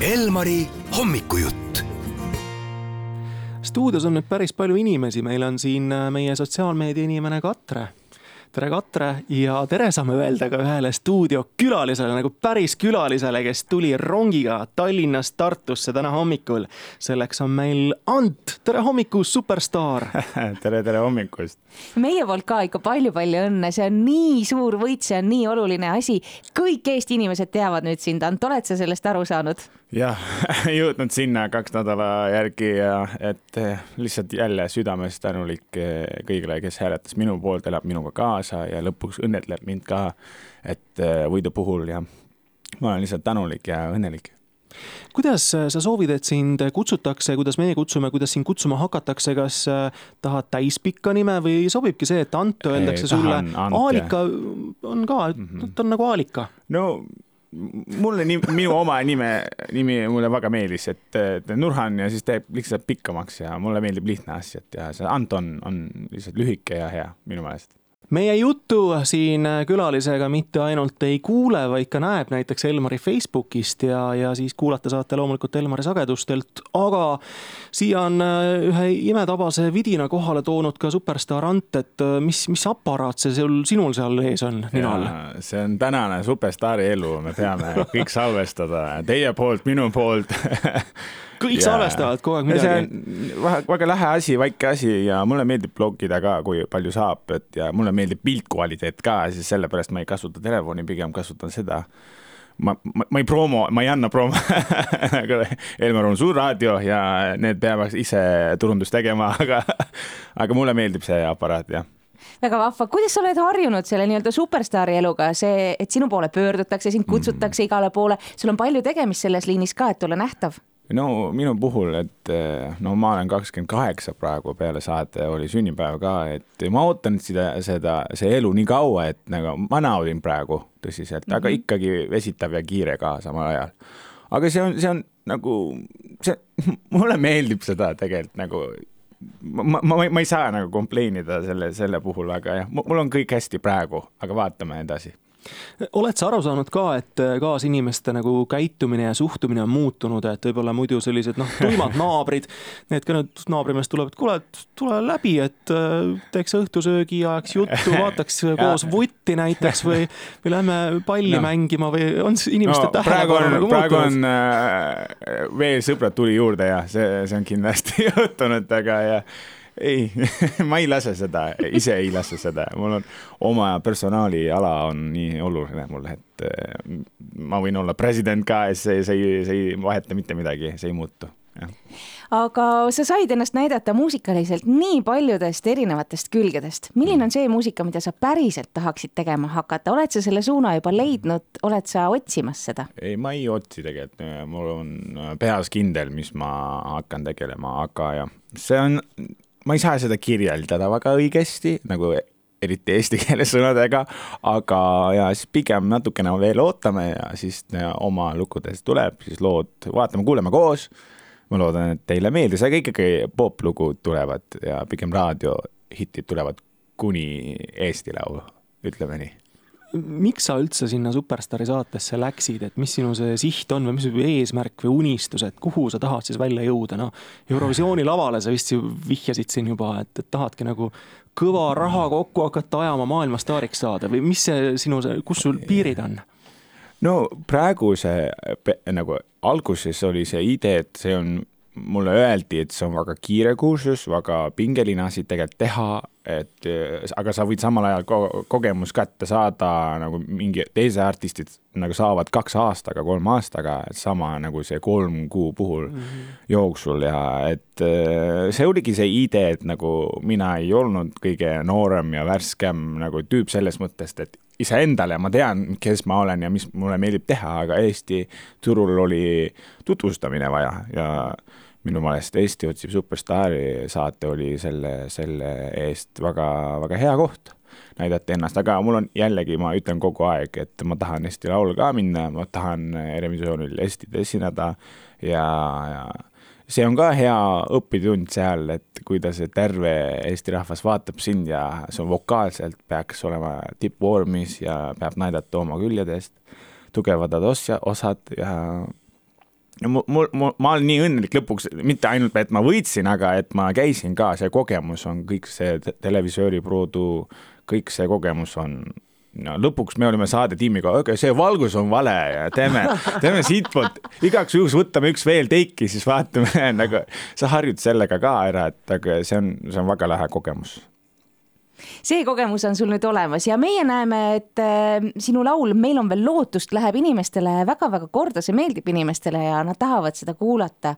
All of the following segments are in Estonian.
Elmari hommikujutt. stuudios on nüüd päris palju inimesi, meil on siin äh, meie sotsiaalmeedia inimene Katre tere, Katre ja tere saame öelda ka ühele stuudiokülalisele nagu päris külalisele, kes tuli rongiga Tallinnast Tartusse täna hommikul. selleks on meil Ant, tere hommikust, superstaar tere, tere hommikust. meie poolt ka ikka palju-palju õnne, see on nii suur võit, see on nii oluline asi. kõik Eesti inimesed teavad nüüd sind, Ant, oled sa sellest aru saanud? Jah, jõudnud sinna kaks nädala järgi ja et eh, lihtsalt jälle südamest tänulik eh, kõigile, kes hääletas minu poolt, elab minuga kaasa ja lõpuks õnnetleb mind ka, et eh, võidu puhul ja ma olen lihtsalt tänulik ja õnnelik kuidas sa soovid, et sind kutsutakse, kuidas meie kutsume, kuidas sind kutsuma hakatakse, kas tahad täispikka nime või sobibki see, et Ant öeldakse sulle, Aalika on ka, mhm. ta on nagu Aalika? no mulle nii, minu oma nime, nimi mulle väga meeldis, et, Nurhan ja siis teeb lihtsalt pikkamaks ja mulle meeldib lihtne et ja see Anton on lihtsalt lühike ja hea minu meelest meie juttu siin külalisega mitte ainult ei kuule, vaid ka näeb näiteks Elmari Facebookist ja, ja siis kuulata saate loomulikult Elmari sagedustelt, aga siia on äh, ühe imetabase vidina kohale toonud ka superstaar Ant, et äh, mis, mis aparaat see sul, sinul seal ees on nina all? see on tänane superstaari elu, me peame kõik salvestada, teie poolt, minu poolt kõik salvestavad kogu aeg midagi. see on väga lahe asi, väike asi ja mulle meeldib blogida ka, kui palju saab, et ja mulle meeldib piltkvaliteet ka, siis sellepärast ma ei kasuta telefoni, pigem kasutan seda. Ma, ma, ma ei promo, ma ei anna promo Elmar on suur raadio ja need peavad ise turundust tegema, aga, aga mulle meeldib see aparaat, jah. Väga vahva, kuidas sa oled harjunud selle nii-öelda superstaari eluga, see, et sinu poole pöördutakse, sind kutsutakse mm. igale poole, sul on palju tegemist selles liinis ka, et olla nähtav no minu puhul, et eh, no ma olen kakskümmend kaheksa praegu peale saate oli sünnipäev ka, et ma ootan seda, seda, see elu nii kaua, et nagu ma naudin praegu tõsiselt mm, -hmm. aga mhm. ikkagi vesitav ja kiire ka samal ajal. aga see on, see on nagu see, mulle meeldib seda tegelikult nagu ma, ma, ma, ei saa nagu complain ida selle, selle puhul, aga jah, mul on kõik hästi praegu, aga vaatame edasi oled sa aru saanud ka, et äh, kaasinimeste nagu käitumine ja suhtumine on muutunud, et võib-olla muidu sellised noh, tuimad naabrid, need ka nüüd naabrimeest tulevad, kuule, tule läbi, et äh, teeks õhtusöögi, ajaks juttu, vaataks koos vutti näiteks või, või lähme palli no. mängima või on inimeste no, tähelepanu nagu muutunud? praegu on äh, veel sõbrad tuli juurde ja see, see on kindlasti juhtunud, aga ja ei ma ei lase seda, ise ei lase seda, mul on oma personaaliala on nii oluline mulle, et eh, ma võin olla president ka ja see, see ei, see ei vaheta mitte midagi, see ei muutu aga sa said ennast näidata muusikaliselt nii paljudest erinevatest külgedest. milline on see muusika, mida sa päriselt tahaksid tegema hakata, oled sa selle suuna juba leidnud, oled sa otsimas seda? ei, ma ei otsi tegelikult, mul on peas kindel, mis ma hakkan tegelema, aga jah, see on ma ei saa seda kirjeldada väga õigesti nagu eriti eesti keele sõnadega, aga ja siis pigem natukene veel ootame ja siis oma lugudes tuleb siis lood, vaatame, kuulame koos. ma loodan, et teile meeldis, aga ikkagi poplugud tulevad ja pigem raadiohitid tulevad kuni Eesti Laulu, ütleme nii miks sa üldse sinna Superstaari saatesse läksid, et mis sinu see siht on või mis su eesmärk või unistus, et kuhu sa tahad siis välja jõuda, noh. Eurovisiooni lavale sa vist vihjasid siin juba, et, et tahadki nagu kõva raha kokku hakata ajama, maailmastaariks saada või mis see sinu kus sul piirid on? no praegu see nagu alguses oli see idee, et see on mulle öeldi, et see on väga kiire kursus, väga pingeline asi tegelikult teha, et aga sa võid samal ajal ko kogemus kätte saada nagu mingi teise artistid nagu saavad kaks aastaga, kolm aastaga, sama nagu see kolm kuu puhul mm -hmm. jooksul ja et see oligi see idee, et nagu mina ei olnud kõige noorem ja värskem nagu tüüp selles mõttest, et iseendale, ma tean, kes ma olen ja mis mulle meeldib teha, aga Eesti turul oli tutvustamine vaja ja minu meelest Eesti otsib superstaari saate oli selle, selle eest väga, väga hea koht näidata ennast, aga mul on jällegi, ma ütlen kogu aeg, et ma tahan Eesti Laulu ka minna, ma tahan Eurovisioonil Eestit esineda ja, ja see on ka hea õppitund seal, et kuidas terve Eesti rahvas vaatab sind ja see on vokaalselt peaks olema tippvormis ja peab näidata oma küljedest tugevad osad ja mul, mul, ma olen nii õnnelik lõpuks, mitte ainult, et ma võitsin, aga et ma käisin ka, see kogemus on kõik see televisiooni produ, kõik see kogemus on no lõpuks me olime saadetiimiga, okei okay,, see valgus on vale ja teeme, teeme siitpoolt, igaks juhuks võtame üks veel teiki, siis vaatame nagu, sa harjud sellega ka ära, et aga see on, see on väga lahe kogemus see kogemus on sul nüüd olemas ja meie näeme, et äh, sinu laul Meil on veel lootust läheb inimestele väga-väga korda, see meeldib inimestele ja nad tahavad seda kuulata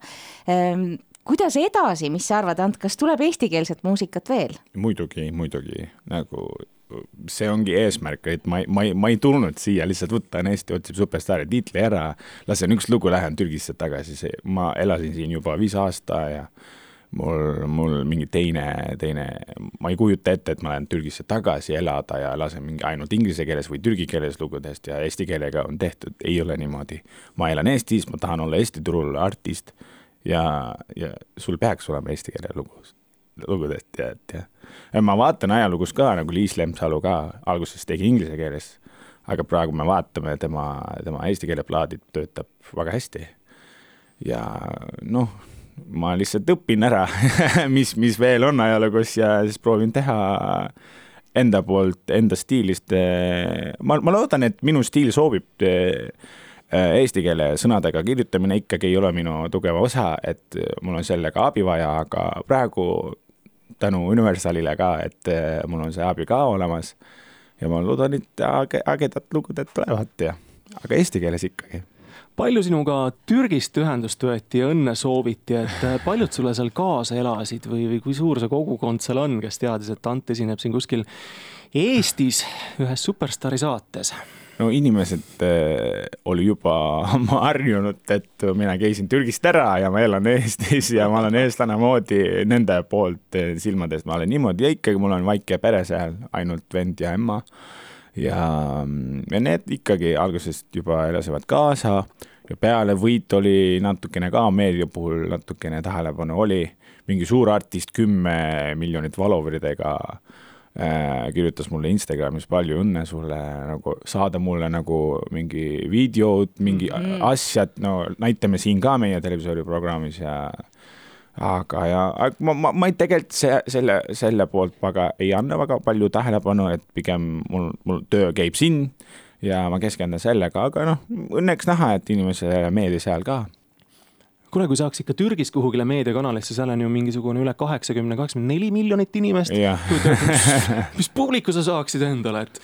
ähm, kuidas edasi, mis sa arvad, Ant, kas tuleb eestikeelset muusikat veel? muidugi, muidugi nagu see ongi eesmärk, et ma, ma ma ei tulnud siia lihtsalt võtta Eesti otsib superstaari tiitli ära, lasen üks lugu, lähen Türgisse tagasi, see, ma elasin siin juba viis aasta ja mul, mul mingi teine, teine, ma ei kujuta ette, et ma lähen Türgisse tagasi elada ja lasen mingi ainult inglise keeles või türgi keeles lugudest ja eesti keelega on tehtud, ei ole niimoodi. ma elan Eestis, ma tahan olla Eesti turul artist ja, ja sul peaks olema eesti keele lugu, lugudest et jah. ja ma vaatan ajalugust ka nagu Liis Lemsalu ka alguses tegi inglise keeles, aga praegu me vaatame tema, tema eesti keele plaadid töötab väga hästi. ja noh ma lihtsalt õpin ära mis, mis veel on ajalugus ja siis proovin teha enda poolt, enda stiilist. ma, ma loodan, et minu stiil sobib eesti keele sõnadega kirjutamine ikkagi ei ole minu tugeva osa, et mul on sellega abi vaja, aga praegu tänu Universalile ka, et mul on see abi ka olemas. ja ma loodan, et ägedad lugud tulevad ja, aga eesti keeles ikkagi palju sinuga Türgist ühendust võeti ja õnne sooviti, et äh, paljud sulle seal kaasa elasid või, või kui suur see kogukond seal on, kes teadis, et Ant esineb siin kuskil Eestis ühes Superstaari saates? no inimesed äh, oli juba harjunud, et mina käisin Türgist ära ja ma elan Eestis ja ma olen eestlane moodi nende poolt silmades, ma olen niimoodi ja ikkagi mul on väike pere seal, ainult vend ja ema ja, ja need ikkagi algusest juba elasivad kaasa. Ja peale võit oli natukene ka meedia puhul natukene tähelepanu oli, mingi suur artist kümme miljonit followeridega äh, kirjutas mulle Instagramis palju õnne sulle nagu saada mulle nagu mingi videod, mingi mm -hmm. asjad, no näitame siin ka meie televisiooniprogrammis ja aga ja ma, ma, ma ei tegelikult see, selle, selle poolt väga ei anna väga palju tähelepanu, et pigem mul, mul töö käib siin ja ma keskendun sellega, aga noh, õnneks näha, et inimesele meeldis seal ka kuule, kui saaks ikka Türgist kuhugile meediakanalisse, seal on ju mingisugune üle kaheksakümne, kaheksakümmend neli miljonit inimest. mis publiku sa saaksid endale, et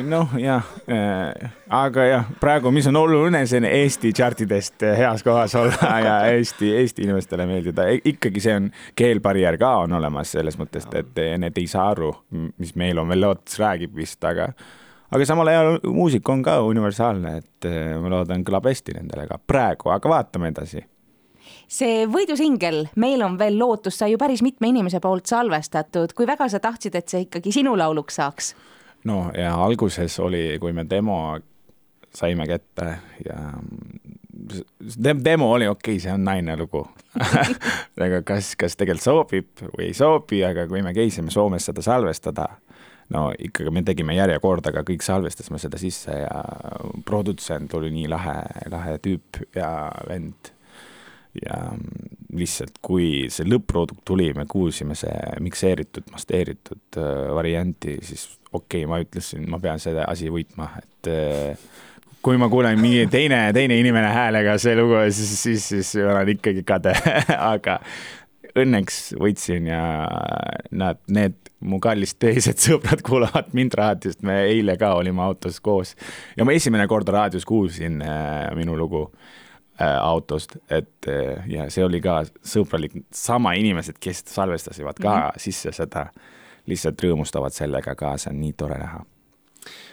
noh, jah äh,, aga jah, praegu, mis on oluline, see on Eesti chartidest heas kohas olla ja Eesti, Eesti inimestele meeldida. ikkagi see on, keelbarjäär ka on olemas selles mõttes, et need ei saa aru, mis meil on veel lootus räägib vist, aga aga samal ajal muusika on ka universaalne, et äh, ma loodan, kõlab hästi nendele ka praegu, aga vaatame edasi see võidusingel Meil on veel lootust sai ju päris mitme inimese poolt salvestatud, kui väga sa tahtsid, et see ikkagi sinu lauluks saaks? No ja alguses oli, kui me demo saime kätte ja demo oli okei okay,, see on naine lugu. Aga kas, kas tegelikult sobib või ei sobi, aga kui me käisime Soomes seda salvestada, no ikkagi me tegime järjekorda, kõik salvestasime seda sisse ja produtsent oli nii lahe, lahe tüüp ja vend ja lihtsalt, kui see lõpp-produkt tuli, me kuulsime see mikseeritud, masteeritud äh, varianti, siis okei okay,, ma ütlesin, ma pean selle asi võitma, et äh, kui ma kuulen mingi teine, teine inimene häälega see lugu, siis, siis, siis ma olen ikkagi kade. Aga õnneks võitsin ja nad, need mu kallist teised sõbrad kuulavad mind raadiost, me eile ka olime autos koos ja ma esimene kord raadios kuulsin äh, minu lugu autost, et äh, ja see oli ka sõbralik, sama inimesed, kes salvestasivad ka mm -hmm. sisse seda lihtsalt rõõmustavad sellega ka, see on nii tore näha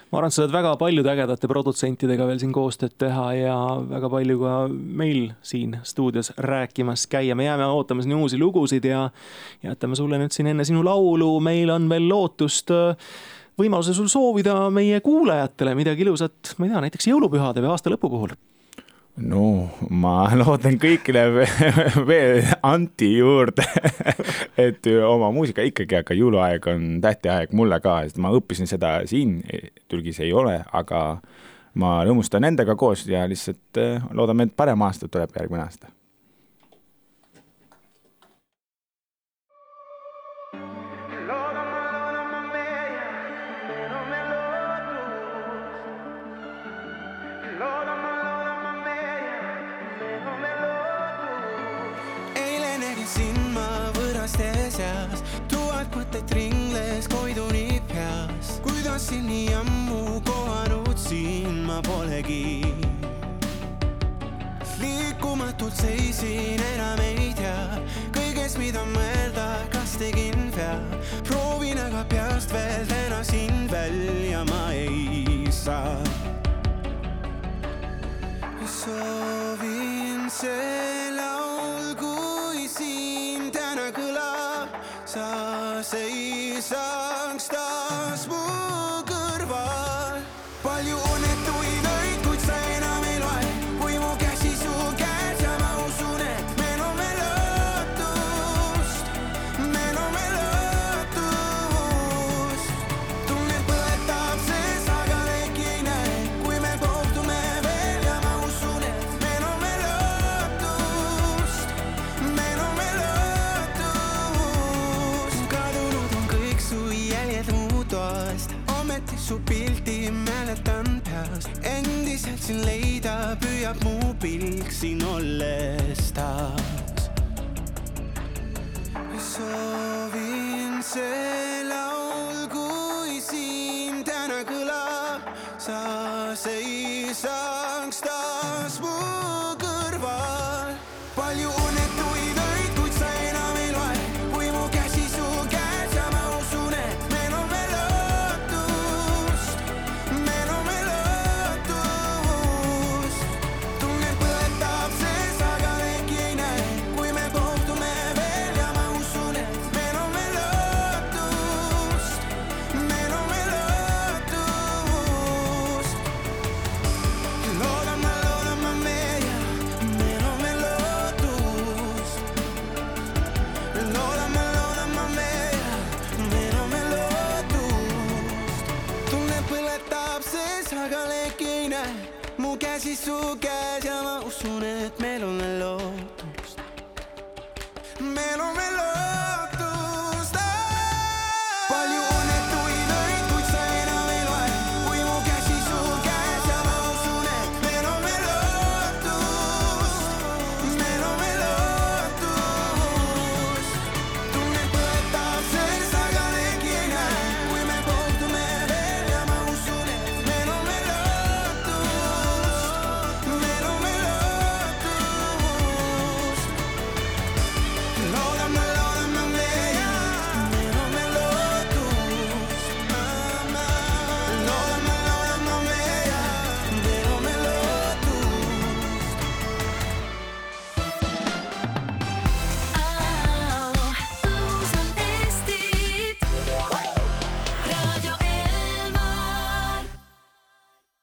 ma arvan, et sa saad väga paljude ägedate produtsentidega veel siin koostööd teha ja väga palju ka meil siin stuudios rääkimas käia. me jääme ootama sinu uusi lugusid ja jätame sulle nüüd siin enne sinu laulu Meil on veel lootust võimaluse sul soovida meie kuulajatele midagi ilusat, ma ei tea, näiteks jõulupühade või aasta lõpu puhul no ma loodan kõigile veel anti juurde, et oma muusika ikkagi, aga jõuluaeg on tähtiaeg mulle ka, sest ma õppisin seda siin, Türgis ei ole, aga ma rõõmustan nendega koos ja lihtsalt eh, loodame, et parem aasta tuleb järgmine aasta. vaid ringles koidunid peas. kuidas sind nii ammu kohanud siin ma polegi? liikumatult seisin, enam ei tea kõiges, mida mõelda, kas tegin vea. proovin aga peast veel täna sind välja ma ei saa. soovin see. sa seisaks taas mu kõrval. palju on. su pildi mäletan peast, endiselt sind leida püüab mu pilk siin olles taas. soovin see laul, kui siin täna kõlab, sa seisaks taas mu kõrval. palju